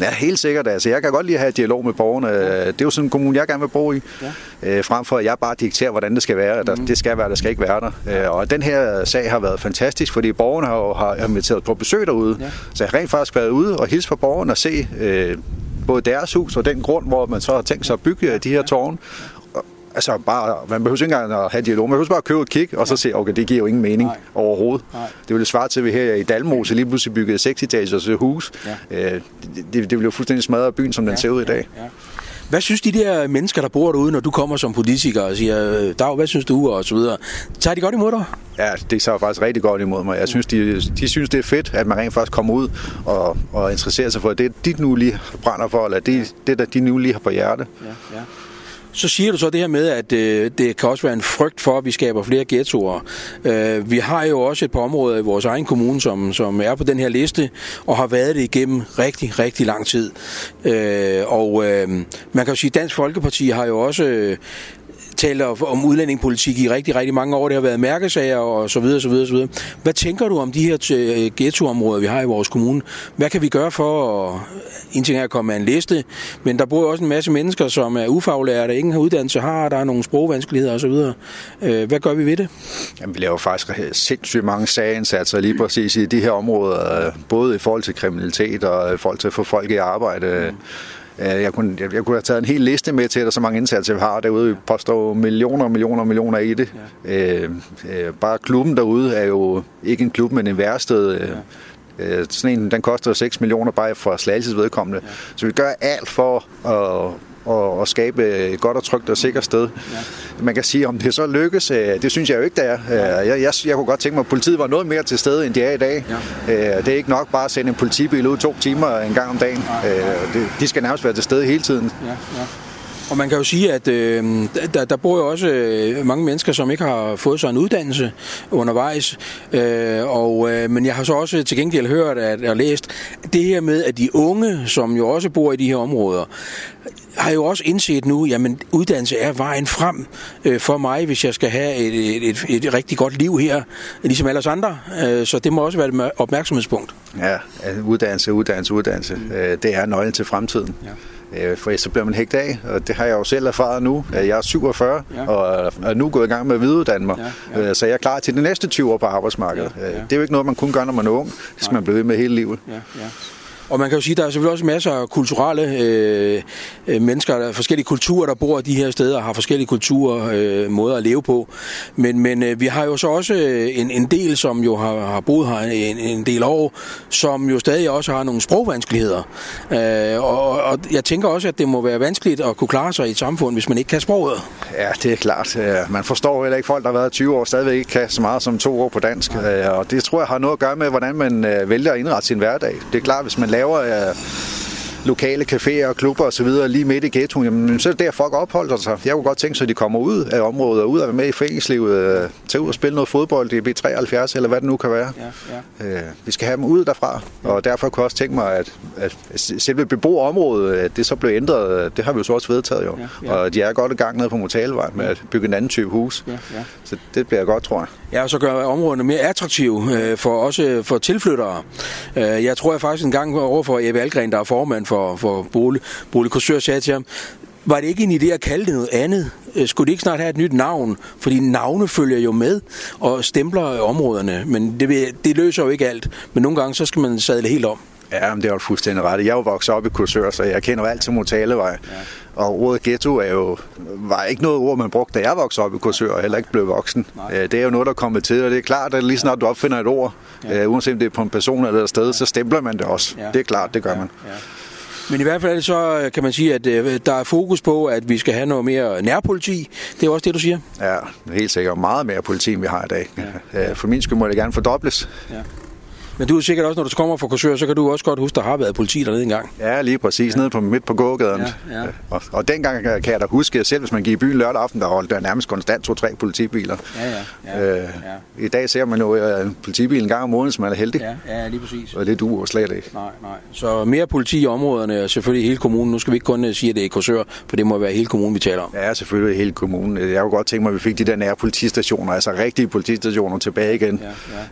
Ja, helt sikkert. Altså, jeg kan godt lide at have dialog med borgerne. Ja. Det er jo sådan en kommune, jeg gerne vil bo i. Ja. Øh, frem for, at jeg bare dikterer, hvordan det skal være. Der, mm. Det skal være, der skal ikke være der. Ja. Øh, og den her sag har været fantastisk, fordi borgerne har jo har inviteret på besøg derude. Ja. Så jeg har rent faktisk været ude og hilse på borgerne og se øh, både deres hus og den grund, hvor man så har tænkt sig at bygge de her tårne altså bare, man behøver ikke engang at have dialog, man behøver bare at købe et kig, og så se, okay, det giver jo ingen mening Nej. overhovedet. Nej. Det ville svare til, at vi her i Dalmose lige pludselig byggede 6 etagers hus. Ja. Øh, det, det, ville jo fuldstændig smadre byen, som den ja. ser ud i dag. Ja. Ja. Hvad synes de der mennesker, der bor derude, når du kommer som politiker og siger, Dag, hvad synes du, og så videre? Tager de godt imod dig? Ja, det så faktisk rigtig godt imod mig. Jeg synes, de, de synes, det er fedt, at man rent faktisk kommer ud og, og interesserer sig for det, de nu lige brænder for, eller det, det der de nu lige har på hjerte. Ja, ja. Så siger du så det her med, at øh, det kan også være en frygt for, at vi skaber flere ghettoer. Øh, vi har jo også et par områder i vores egen kommune, som, som er på den her liste, og har været det igennem rigtig, rigtig lang tid. Øh, og øh, man kan jo sige, at Dansk Folkeparti har jo også øh, talt om udlændingepolitik i rigtig, rigtig mange år. Det har været mærkesager og så videre, så videre, så videre. Hvad tænker du om de her øh, ghettoområder, vi har i vores kommune? Hvad kan vi gøre for at... En ting er at komme med en liste, men der bor jo også en masse mennesker, som er ufaglærte, ingen har uddannelse, har der er nogle sprogvanskeligheder osv. Øh, hvad gør vi ved det? Jamen, vi laver faktisk sindssygt mange sagindsatser lige præcis i de her områder, både i forhold til kriminalitet og i forhold til at få folk i arbejde. Mm jeg kunne, jeg, jeg kunne have taget en hel liste med til, at der så mange indsatser vi har derude. Vi påstår millioner og millioner og millioner i det. Ja. Øh, øh, bare klubben derude er jo ikke en klub, men en værsted. Ja. Øh, sådan en, den koster 6 millioner bare for Slagelses vedkommende. Ja. Så vi gør alt for at og, og skabe et godt og trygt og sikkert sted. Ja. Man kan sige, om det så lykkes, øh, det synes jeg jo ikke, det er. Øh, jeg, jeg, jeg kunne godt tænke mig, at politiet var noget mere til stede, end de er i dag. Ja. Øh, det er ikke nok bare at sende en politibil ud to timer en gang om dagen. Ja. De skal nærmest være til stede hele tiden. Ja. Ja. Og man kan jo sige, at øh, der, der bor jo også øh, mange mennesker, som ikke har fået sig en uddannelse undervejs. Øh, og, øh, men jeg har så også til gengæld hørt at, og læst det her med, at de unge, som jo også bor i de her områder, har jo også indset nu, jamen uddannelse er vejen frem øh, for mig, hvis jeg skal have et, et, et, et rigtig godt liv her, ligesom alle andre. Øh, så det må også være et opmærksomhedspunkt. Ja, uddannelse, uddannelse, uddannelse. Mm. Øh, det er nøglen til fremtiden. Ja. Øh, for så bliver man hægt af, og det har jeg jo selv erfaret nu. Jeg er 47, ja. og er nu gået i gang med at videreuddanne mig, ja, ja. Øh, så jeg er klar til de næste 20 år på arbejdsmarkedet. Ja, ja. Det er jo ikke noget, man kun gør, når man er ung. Det skal Nej. man blive ved med hele livet. Ja, ja. Og man kan jo sige, at der er selvfølgelig også masser af kulturelle øh, øh, mennesker, der er forskellige kulturer, der bor de her steder og har forskellige kulturer, øh, måder at leve på. Men, men øh, vi har jo så også øh, en, en del, som jo har, har boet her en, en del år, som jo stadig også har nogle sprogvanskeligheder. Øh, og, og jeg tænker også, at det må være vanskeligt at kunne klare sig i et samfund, hvis man ikke kan sproget. Ja, det er klart. Øh, man forstår heller ikke folk, der har været 20 år, stadigvæk ikke kan så meget som to år på dansk. Og det tror jeg har noget at gøre med, hvordan man vælger at indrette sin hverdag. Det er klart, hvis man laver Israel é lokale caféer og klubber osv. lige midt i ghettoen, jamen, så er det der folk opholder sig. Jeg kunne godt tænke sig, at de kommer ud af området og ud af være med i foreningslivet, øh, tage ud og spille noget fodbold i B73 eller hvad det nu kan være. Ja, ja. Øh, vi skal have dem ud derfra, og derfor kunne jeg også tænke mig, at, at selve beboerområdet, at det så blev ændret, det har vi jo så også vedtaget jo. Ja, ja. Og de er godt i gang nede på Motalvej med at bygge en anden type hus. Ja, ja. Så det bliver godt, tror jeg. Ja, og så gør områderne mere attraktive øh, for også for tilflyttere. Øh, jeg tror jeg faktisk en gang over for Ebbe Algren, der er formand for, for bolig, boligkursør, sagde til ham, var det ikke en idé at kalde det noget andet? Øh, skulle det ikke snart have et nyt navn? Fordi navne følger jo med og stempler områderne, men det, det løser jo ikke alt. Men nogle gange så skal man sadle helt om. Ja, men det var fuldstændig ret. Jeg er jo vokset op i Kursør, så jeg kender jo alt til Motalevej. Ja. Og ordet ghetto er jo, var ikke noget ord, man brugte, da jeg voksede op i Kursør, og heller ikke blev voksen. Nej. Øh, det er jo noget, der er kommet til, og det er klart, at lige snart du opfinder et ord, ja. uh, uanset om det er på en person eller et sted, så stempler man det også. Ja. Det er klart, det gør ja. man. Ja. Men i hvert fald så øh, kan man sige, at der er fokus på, at vi skal have noget mere nærpoliti. Det er også det, du siger? Ja, helt sikkert. Meget mere politi, end vi har i dag. Ja. For min skyld må det gerne fordobles. Ja. Men du er sikkert også, når du kommer fra Korsør, så kan du også godt huske, der har været politi dernede engang. Ja, lige præcis. Ja. Nede på midt på gågaden. Ja, ja. Og, og dengang kan jeg da huske, at selv hvis man gik i byen lørdag aften, der holdt der nærmest konstant to-tre politibiler. Ja, ja, ja, øh, ja. I dag ser man jo en politibil en gang om måneden, som er heldig. Ja, ja lige præcis. Og det duer slet ikke. Nej, nej. Så mere politi i områderne, og selvfølgelig hele kommunen. Nu skal vi ikke kun øh, sige, at det er Korsør, for det må være hele kommunen, vi taler om. Ja, selvfølgelig hele kommunen. Jeg kunne godt tænke mig, at vi fik de der nære politistationer, altså rigtige politistationer tilbage igen.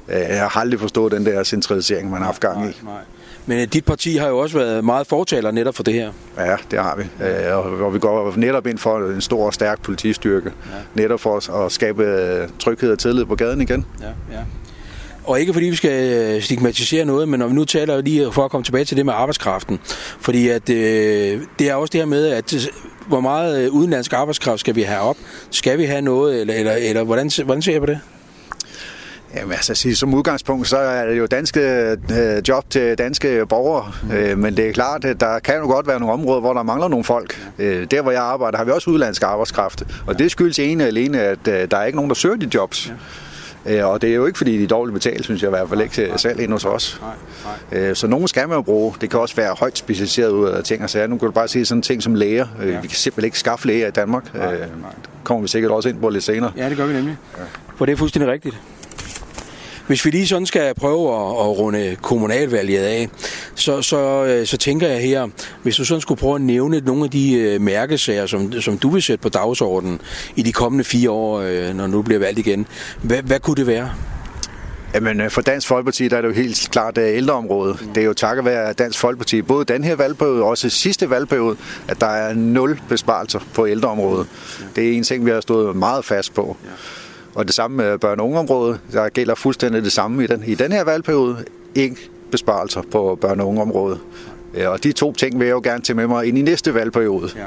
Ja, ja. Øh, jeg har aldrig forstået den der centralisering, man har haft gang i. Nej, nej. Men øh, dit parti har jo også været meget fortaler netop for det her. Ja, det har vi. Øh, og vi går netop ind for en stor og stærk politistyrke. Ja. Netop for at skabe øh, tryghed og tillid på gaden igen. Ja, ja. Og ikke fordi vi skal stigmatisere noget, men når vi nu taler lige for at komme tilbage til det med arbejdskraften. Fordi at, øh, det er også det her med, at hvor meget udenlandsk arbejdskraft skal vi have op? Skal vi have noget, eller, eller, eller hvordan, hvordan ser jeg på det? Jamen altså, sige, som udgangspunkt, så er det jo danske øh, job til danske borgere, mm. øh, men det er klart, at der kan jo godt være nogle områder, hvor der mangler nogle folk. Øh, der, hvor jeg arbejder, har vi også udlandsk arbejdskraft, og det skyldes ene alene, at øh, der er ikke nogen, der søger de jobs. Øh, og det er jo ikke, fordi de er dårligt betalt, synes jeg i hvert fald ikke nej, selv ind hos os. Nej, nej. Øh, så nogen skal man jo bruge. Det kan også være højt specialiseret ud af ting og sager. Nu kan du bare sige sådan ting som læger. Øh, ja. Vi kan simpelthen ikke skaffe læger i Danmark. Nej, nej. kommer vi sikkert også ind på lidt senere. Ja, det gør vi nemlig. Ja. For det er fuldstændig rigtigt. Hvis vi lige sådan skal prøve at, at runde kommunalvalget af, så, så, øh, så tænker jeg her, hvis du sådan skulle prøve at nævne nogle af de øh, mærkesager, som, som du vil sætte på dagsordenen i de kommende fire år, øh, når du bliver valgt igen, hvad, hvad kunne det være? Jamen, øh, for Dansk Folkeparti der er det jo helt klart øh, ældreområdet. Det er jo takket være Dansk Folkeparti, både den her valgperiode og også sidste valgperiode, at der er nul besparelser på ældreområdet. Det er en ting, vi har stået meget fast på. Og det samme med børne- og ungeområdet. Der gælder fuldstændig det samme i den, i den her valgperiode. Ingen besparelser på børne- og ungeområdet. Øh, og de to ting vil jeg jo gerne tage med mig ind i næste valgperiode. Ja.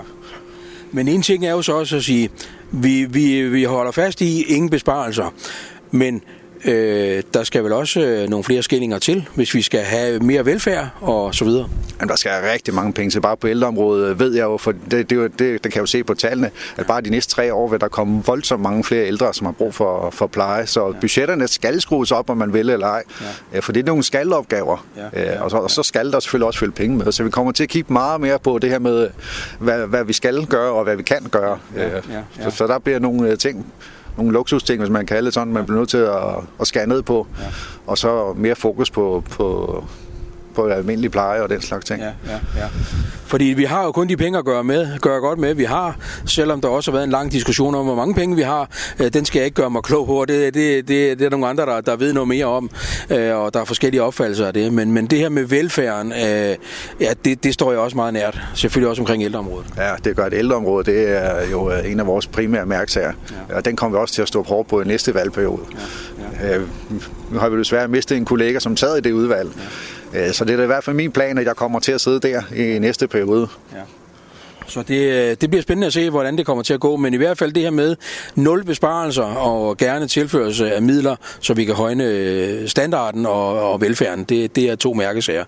Men en ting er jo så også at sige, vi, vi, vi holder fast i ingen besparelser. Men Øh, der skal vel også øh, nogle flere skillinger til, hvis vi skal have mere velfærd og så videre. Jamen, der skal rigtig mange penge til. Bare på ældreområdet ved jeg jo, for det, det, det, det kan jeg jo se på tallene, at bare de næste tre år vil der komme voldsomt mange flere ældre, som har brug for, for pleje. Så ja. budgetterne skal skrues op, om man vil eller ej. Ja. For det er nogle skalopgaver. Ja. Ja. Og, så, og så skal der selvfølgelig også følge penge med. Så vi kommer til at kigge meget mere på det her med, hvad, hvad vi skal gøre og hvad vi kan gøre. Ja. Ja. Ja. Så, så der bliver nogle øh, ting nogle luksusting, hvis man kan kalde det sådan, man bliver nødt til at, at skære ned på. Ja. Og så mere fokus på, på, på almindelig pleje og den slags ting. Ja, ja, ja. Fordi vi har jo kun de penge at gøre, med, gøre godt med, vi har, selvom der også har været en lang diskussion om, hvor mange penge vi har. Øh, den skal jeg ikke gøre mig klog på, og det, det, det, det er nogle andre, der, der ved noget mere om, øh, og der er forskellige opfattelser af det. Men, men det her med velfærden, øh, ja, det, det står jeg også meget nært. Selvfølgelig også omkring ældreområdet. Ja, det gør det. Ældreområdet, det er jo en af vores primære mærksager, ja. og den kommer vi også til at stå hårdt på i næste valgperiode. Ja, ja. Nu har vi desværre mistet en kollega, som sad i det udvalg. Ja. Øh, så det er da i hvert fald min plan, at jeg kommer til at sidde der i næste periode. Ja. Så det, øh, det bliver spændende at se, hvordan det kommer til at gå. Men i hvert fald det her med nul besparelser og gerne tilførelse af midler, så vi kan højne øh, standarden og, og velfærden, det, det er to mærkesager.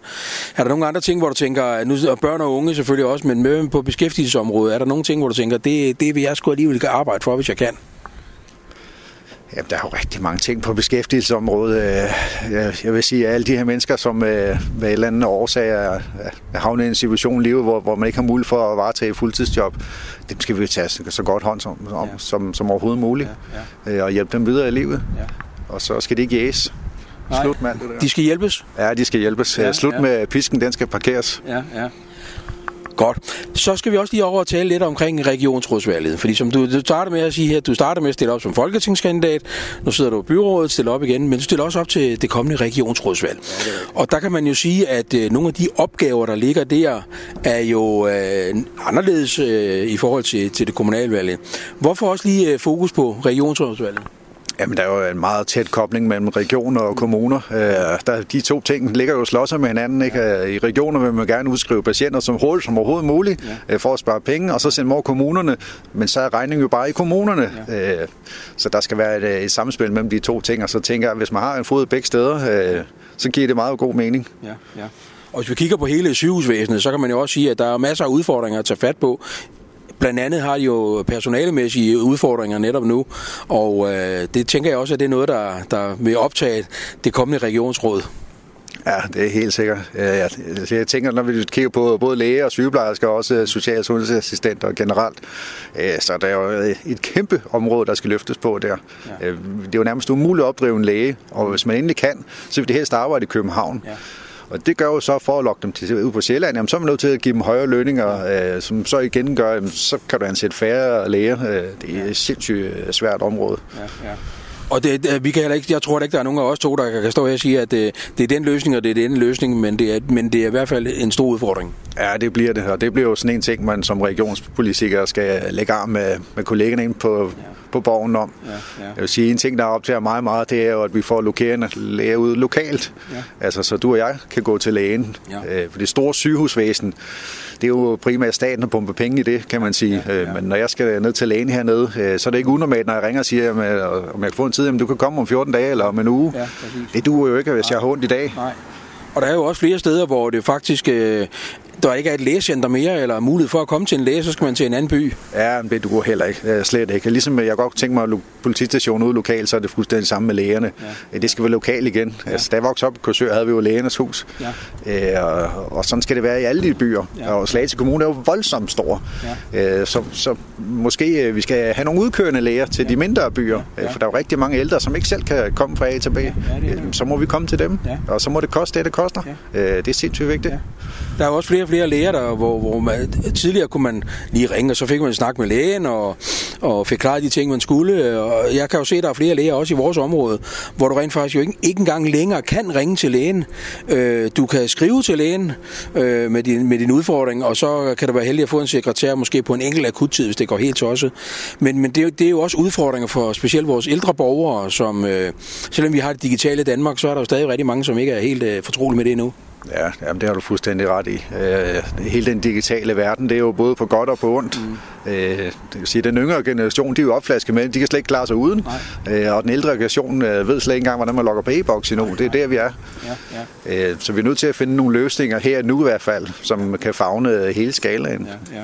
Er der nogle andre ting, hvor du tænker, nu er børn og unge selvfølgelig også, men med på beskæftigelsesområdet, er der nogle ting, hvor du tænker, det, det vil jeg sgu alligevel arbejde for, hvis jeg kan? Jamen, der er jo rigtig mange ting på beskæftigelsesområdet. Øh, jeg vil sige, at alle de her mennesker, som øh, med et eller andet årsag er havnet i en situation i livet, hvor, hvor man ikke har mulighed for at varetage et fuldtidsjob, dem skal vi tage så godt hånd som, som, ja. som, som overhovedet muligt. Ja, ja. Øh, og hjælpe dem videre i livet. Ja. Og så skal det ikke jæges. Slut med alt det der. De skal hjælpes? Ja, de skal hjælpes. Ja, Slut ja. med pisken, den skal parkeres. Ja, ja. Godt. Så skal vi også lige over og tale lidt omkring regionsrådsvalget. Fordi som du, du starter med at sige her, du starter med at stille op som folketingskandidat. Nu sidder du i byrådet, stiller op igen, men du stiller også op til det kommende regionsrådsvalg. Og der kan man jo sige, at øh, nogle af de opgaver, der ligger der, er jo øh, anderledes øh, i forhold til, til det kommunale valg. Hvorfor også lige øh, fokus på regionsrådsvalget? Jamen, der er jo en meget tæt kobling mellem regioner og kommuner. Øh, der, de to ting ligger jo slås med hinanden. Ikke? Øh, I regioner vil man gerne udskrive patienter som hurtigt som overhovedet muligt ja. Øh, for at spare penge, og så sende over kommunerne. Men så er regningen jo bare i kommunerne. Ja. Så der skal være et, et samspil mellem de to ting, og så tænker jeg, at hvis man har en fod begge steder, så giver det meget god mening. Ja, ja. Og hvis vi kigger på hele sygehusvæsenet, så kan man jo også sige, at der er masser af udfordringer at tage fat på Blandt andet har de jo personalemæssige udfordringer netop nu, og øh, det tænker jeg også, at det er noget, der, der vil optage det kommende regionsråd. Ja, det er helt sikkert. Jeg, jeg tænker, når vi kigger på både læger og sygeplejersker, og også social- og sundhedsassistenter generelt, øh, så der er jo et kæmpe område, der skal løftes på der. Ja. Øh, det er jo nærmest umuligt at opdrive en læge, og hvis man endelig kan, så vil det helst arbejde i København. Ja. Og det gør jo så, for at lokke dem til, ud på Sjælland, jamen, så er man nødt til at give dem højere lønninger, øh, som så igen gør, jamen, så kan du ansætte færre læger. Øh, det er et sindssygt øh, svært område. Ja, ja. Og det, vi kan heller ikke, jeg tror ikke, der er nogen af os to, der kan stå her og sige, at det, det er den løsning, og det er den løsning, men det, er, men det er i hvert fald en stor udfordring. Ja, det bliver det, og det bliver jo sådan en ting, man som regionspolitiker skal lægge arm med, med kollegerne ind på, ja. på borgen om. Ja, ja. Jeg vil sige, en ting, der optager meget meget, det er jo, at vi får lokerende læger ud lokalt. Ja. Altså, så du og jeg kan gå til lægen. Ja. Øh, for det store sygehusvæsen, det er jo primært staten, der pumper penge i det, kan man sige. Ja, ja. Men når jeg skal ned til lægen hernede, øh, så er det ikke unormalt, når jeg ringer og siger, om jeg kan få en tid, jamen du kan komme om 14 dage eller om en uge. Ja, det duer jo ikke, hvis Nej. jeg har ondt i dag. Nej. Og der er jo også flere steder, hvor det faktisk øh, der ikke er et lægecenter mere, eller mulighed for at komme til en læge, så skal man til en anden by. Ja, men det du går heller ikke. Øh, slet ikke. Ligesom jeg godt tænke mig, at politistationen ude lokalt, så er det fuldstændig samme med lægerne. Ja. Det skal være lokalt igen. Ja. Altså, da jeg voksede op i Korsør, havde vi jo lægernes hus. Ja. Øh, og, og, sådan skal det være i alle de byer. Ja. Og Slagelse Kommune er jo voldsomt stor. Ja. Øh, så, så måske øh, vi skal have nogle udkørende læger til ja. de mindre byer. Ja. Ja. For der er jo rigtig mange ældre, som ikke selv kan komme fra A til B. Ja. Ja, det det. Så må vi komme til dem. Ja. Og så må det koste det, det koster. Ja. Øh, det er sindssygt vigtigt. Ja. Der er jo også flere og flere læger, der, hvor, hvor man, tidligere kunne man lige ringe, og så fik man en snak med lægen, og, og fik klaret de ting, man skulle. Og jeg kan jo se, at der er flere læger også i vores område, hvor du rent faktisk jo ikke, ikke engang længere kan ringe til lægen. Øh, du kan skrive til lægen øh, med, din, med din udfordring, og så kan du være heldig at få en sekretær, måske på en enkelt akuttid, hvis det går helt tosset. Men, men det, det er jo også udfordringer for specielt vores ældre borgere, som øh, selvom vi har det digitale Danmark, så er der jo stadig rigtig mange, som ikke er helt øh, fortrolige med det endnu. Ja, jamen det har du fuldstændig ret i. Øh, hele den digitale verden, det er jo både på godt og på ondt. Mm. Øh, det kan sige, den yngre generation, de er jo opflasket med, de kan slet ikke klare sig uden. Øh, og den ældre generation øh, ved slet ikke engang, hvordan man logger på e-boks endnu. Nej, det er der, vi er. Ja, ja. Øh, så vi er nødt til at finde nogle løsninger her nu i hvert fald, som kan fagne hele skalaen. Ja, ja.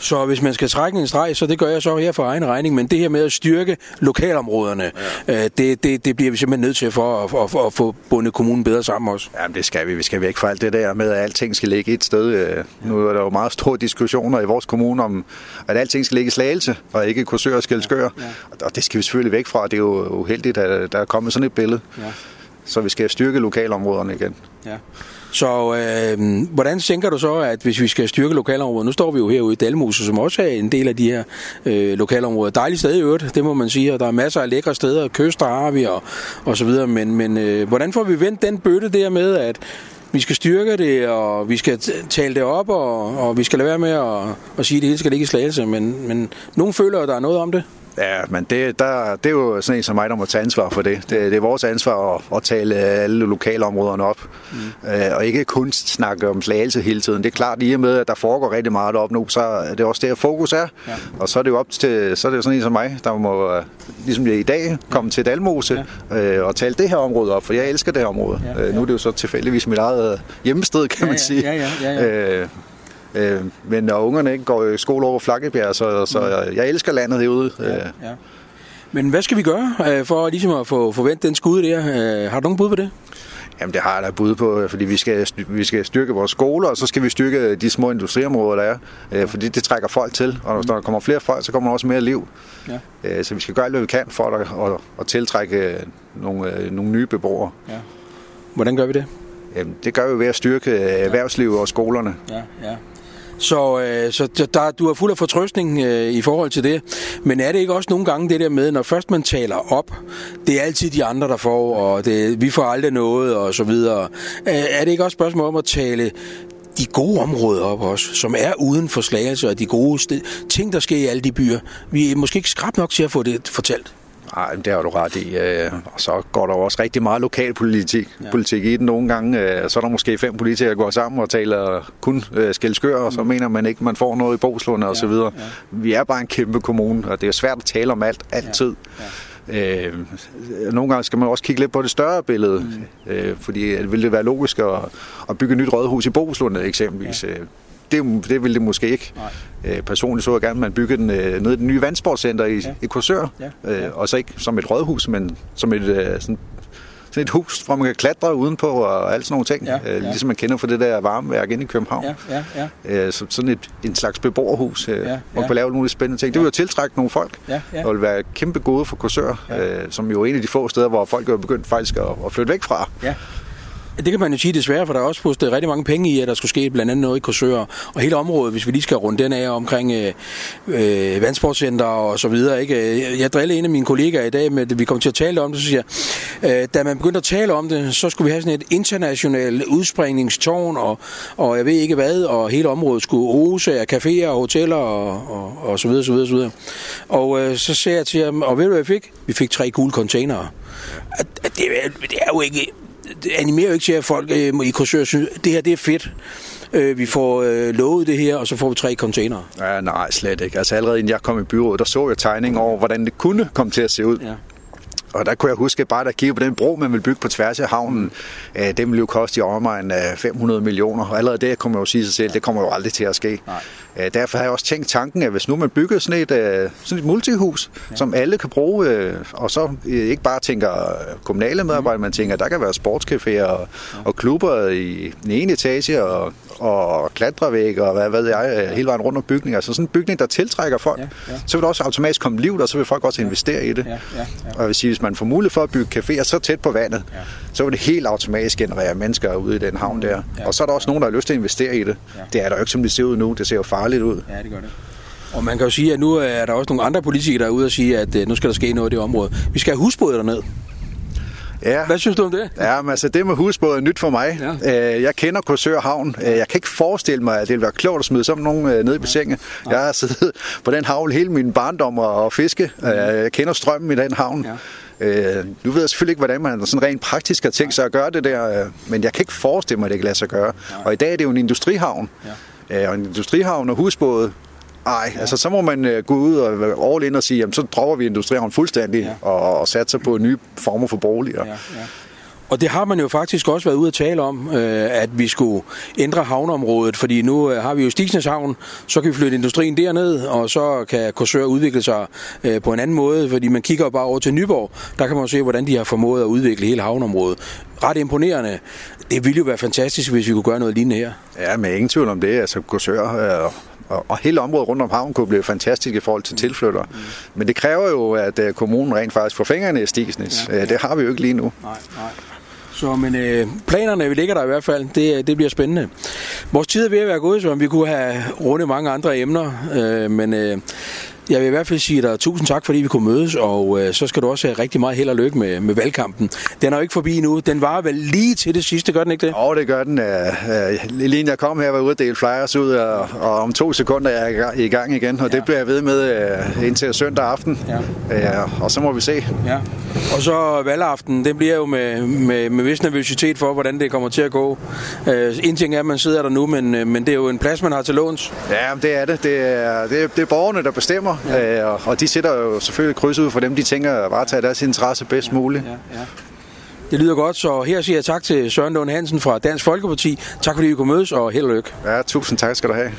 Så hvis man skal trække en streg, så det gør jeg så her for egen regning, men det her med at styrke lokalområderne, ja. øh, det, det, det bliver vi simpelthen nødt til for at, at, at få bundet kommunen bedre sammen også. Jamen det skal vi. Vi skal væk fra alt det der med, at alting skal ligge et sted. Øh, nu er der jo meget store diskussioner i vores kommune om, at alting skal ligge i Slagelse, og ikke Korsør og Skelskør. Ja. Ja. Og det skal vi selvfølgelig væk fra. Det er jo uheldigt, at der er kommet sådan et billede. Ja. Så vi skal styrke lokalområderne igen. Ja. Så øh, hvordan tænker du så, at hvis vi skal styrke lokalområdet, nu står vi jo herude i Dalmose, som også er en del af de her øh, lokalområder. Dejligt sted i øvrigt, det må man sige, og der er masser af lækre steder, kyster har vi og, og så videre, men, men øh, hvordan får vi vendt den bøtte der med, at vi skal styrke det, og vi skal tale det op, og, og vi skal lade være med at, at sige, at det hele skal ligge i slagelse, men, men nogen føler, at der er noget om det. Ja, men det, der, det er jo sådan en som mig, der må tage ansvar for det. Det, det er vores ansvar at, at tale alle lokalområderne op, mm. øh, og ikke kun snakke om slagelse hele tiden. Det er klart, i og med, at der foregår rigtig meget op nu, så er det også der, fokus er. Ja. Og så er det jo op til, så er det jo sådan en som mig, der må, øh, ligesom jeg i dag, komme til Dalmose ja. øh, og tale det her område op, for jeg elsker det her område. Ja, ja. Øh, nu er det jo så tilfældigvis mit eget hjemmested, kan ja, man sige. Ja, ja, ja, ja. Øh, Øh, men når ungerne ikke går i skole over Flakkebjerg, så, så mm. jeg elsker landet herude. Ja, ja. Men hvad skal vi gøre øh, for ligesom at få forventet den skud der? Øh, har du nogen bud på det? Jamen det har jeg da bud på, fordi vi skal, vi skal styrke vores skoler, og så skal vi styrke de små industriområder, der er. Øh, fordi det trækker folk til, og når der kommer flere folk, så kommer der også mere liv. Ja. Så vi skal gøre alt, hvad vi kan for at, at, at tiltrække nogle, nogle nye beboere. Ja. Hvordan gør vi det? Jamen, det gør vi ved at styrke erhvervslivet og skolerne. Ja, ja. Så, øh, så der, du er fuld af fortrøstning øh, i forhold til det. Men er det ikke også nogle gange det der med, når først man taler op, det er altid de andre, der får, og det, vi får aldrig noget, og så videre. Er det ikke også spørgsmål om at tale de gode områder op også, som er uden for slagelse, og de gode ting, der sker i alle de byer. Vi er måske ikke skrab nok til at få det fortalt. Nej, det har du ret i. Øh, og så går der også rigtig meget lokalpolitik ja. politik i den nogle gange. Øh, så er der måske fem politikere, der går sammen og taler kun øh, skældskør, og så mm. mener man ikke, man får noget i Boslund og ja, så videre. Ja. Vi er bare en kæmpe kommune, og det er svært at tale om alt, altid. Ja. Ja. Øh, nogle gange skal man også kigge lidt på det større billede, mm. øh, fordi vil det være logisk at, at bygge et nyt rådhus i Boslund eksempelvis. Ja det, det ville det måske ikke. Nej. Øh, personligt så jeg gerne, at man byggede den øh, nede i det nye vandsportcenter i, ja. i Korsør. Ja. Ja. Øh, og så ikke som et rådhus, men som et, øh, sådan, sådan et hus, hvor man kan klatre udenpå og alt sådan nogle ting. Ja. Øh, ligesom man kender fra det der varmeværk inde i København. Ja. Ja. Ja. Øh, så, sådan et, en slags beboerhus, øh, ja. Ja. hvor man kan lave nogle spændende ting. Det vil jo tiltrække nogle folk, ja. Ja. og vil være kæmpe gode for Korsør, ja. øh, som jo er en af de få steder, hvor folk er begyndt faktisk at, at flytte væk fra. Ja. Det kan man jo sige desværre, for der er også pustet rigtig mange penge i, at der skulle ske blandt andet noget i Korsør. Og hele området, hvis vi lige skal runde den af omkring øh, øh, vandsportcenter og så videre. Ikke? Jeg drillede en af mine kollegaer i dag med, at vi kom til at tale om det, så siger øh, da man begyndte at tale om det, så skulle vi have sådan et internationalt udspringningstårn, og, og jeg ved ikke hvad, og hele området skulle ose af caféer og hoteller og, og, og så videre, så videre, så videre. Og øh, så ser jeg til ham, og ved du hvad jeg fik? Vi fik tre gule containere. At, det, det er jo ikke det animerer jo ikke til, at folk øh, i Korsør synes, at det her det er fedt. Øh, vi får øh, lovet det her, og så får vi tre containere. Ja, nej, slet ikke. Altså allerede inden jeg kom i byrådet, der så jeg tegning over, hvordan det kunne komme til at se ud. Ja. Og der kunne jeg huske, bare der kiggede på den bro, man vil bygge på tværs af havnen, øh, det ville jo koste i omegn af 500 millioner. Og allerede det kommer jo sige sig selv, det kommer jo aldrig til at ske. Nej. Øh, derfor har jeg også tænkt tanken, at hvis nu man bygger sådan et, øh, sådan et multihus, ja. som alle kan bruge, øh, og så ikke bare tænker kommunale medarbejdere, mm. man tænker, der kan være sportscaféer og, ja. og klubber i den ene etage, og, og klatrevæg, og hvad ved jeg, hele vejen rundt om bygninger. Så altså sådan en bygning, der tiltrækker folk, ja. Ja. så vil der også automatisk komme liv der, så vil folk også investere i det. Ja. Ja. Ja. Og jeg vil sige, hvis man får mulighed for at bygge caféer så tæt på vandet, ja. så vil det helt automatisk generere mennesker ude i den havn der. Ja. Og så er der også nogen, der har lyst til at investere i det. Ja. Det er der jo ikke, som det ser ud nu. Det ser jo farligt ud. Ja, det gør det. Og man kan jo sige, at nu er der også nogle andre politikere, der er ude og sige, at øh, nu skal der ske noget i det område. Vi skal have husbåde derned. Ja. Hvad synes du om det? Ja, men altså det med husbåd er nyt for mig. Ja. Øh, jeg kender Korsør Havn. Øh, jeg kan ikke forestille mig, at det vil være klogt at smide sådan nogen ned i bassinet. Ja. Jeg har siddet på den havn hele min barndom og fiske. Jeg kender strømmen i den havn. Ja. Øh, nu ved jeg selvfølgelig ikke, hvordan man sådan rent praktisk har tænkt sig at gøre det der, men jeg kan ikke forestille mig, at det kan lade sig gøre. Og i dag er det jo en industrihavn. Ja. Og en industrihavn og husbåde, Nej, ja. altså så må man uh, gå ud og all in og sige, jamen så dropper vi industrihavn fuldstændig ja. og, og satser på nye former for boliger. Ja, ja. Og det har man jo faktisk også været ude at tale om, øh, at vi skulle ændre havneområdet, fordi nu øh, har vi jo Stigsnes Havn, så kan vi flytte industrien derned, og så kan Korsør udvikle sig øh, på en anden måde, fordi man kigger jo bare over til Nyborg, der kan man se, hvordan de har formået at udvikle hele havneområdet. Ret imponerende. Det ville jo være fantastisk, hvis vi kunne gøre noget lignende her. Ja, men ingen tvivl om det. Altså Korsør øh, og, og hele området rundt om havnen kunne blive fantastisk i forhold til tilflytter. Mm. Men det kræver jo, at kommunen rent faktisk får fingrene i Stigsnes. Ja, ja. Det har vi jo ikke lige nu. Nej, nej. Så men øh, planerne, vi ligger der i hvert fald, det, det bliver spændende. Vores tid er ved at være gået, så vi kunne have rundet mange andre emner, øh, men øh, jeg vil i hvert fald sige dig tusind tak, fordi vi kunne mødes, og øh, så skal du også have rigtig meget held og lykke med, med valgkampen. Den er jo ikke forbi nu. Den var vel lige til det sidste, gør den ikke det? Jo, det gør den. Øh, lige jeg kom her, var ude og dele flyers ud, og, og om to sekunder er jeg i gang igen, og ja. det bliver jeg ved med øh, indtil søndag aften. Ja. Øh, og så må vi se. Ja. Og så valgaften, den bliver jo med, med, med vis nervøsitet for, hvordan det kommer til at gå. Øh, en ting er, at man sidder der nu, men, øh, men det er jo en plads, man har til låns. Ja, det er det. Det er, det er, det er borgerne, der bestemmer, ja. øh, og de sætter jo selvfølgelig kryds ud for dem, de tænker at varetage deres interesse bedst ja, muligt. Ja, ja. Det lyder godt, så her siger jeg tak til Søren Lund Hansen fra Dansk Folkeparti. Tak fordi vi kunne mødes, og held og lykke. Ja, tusind tak skal du have.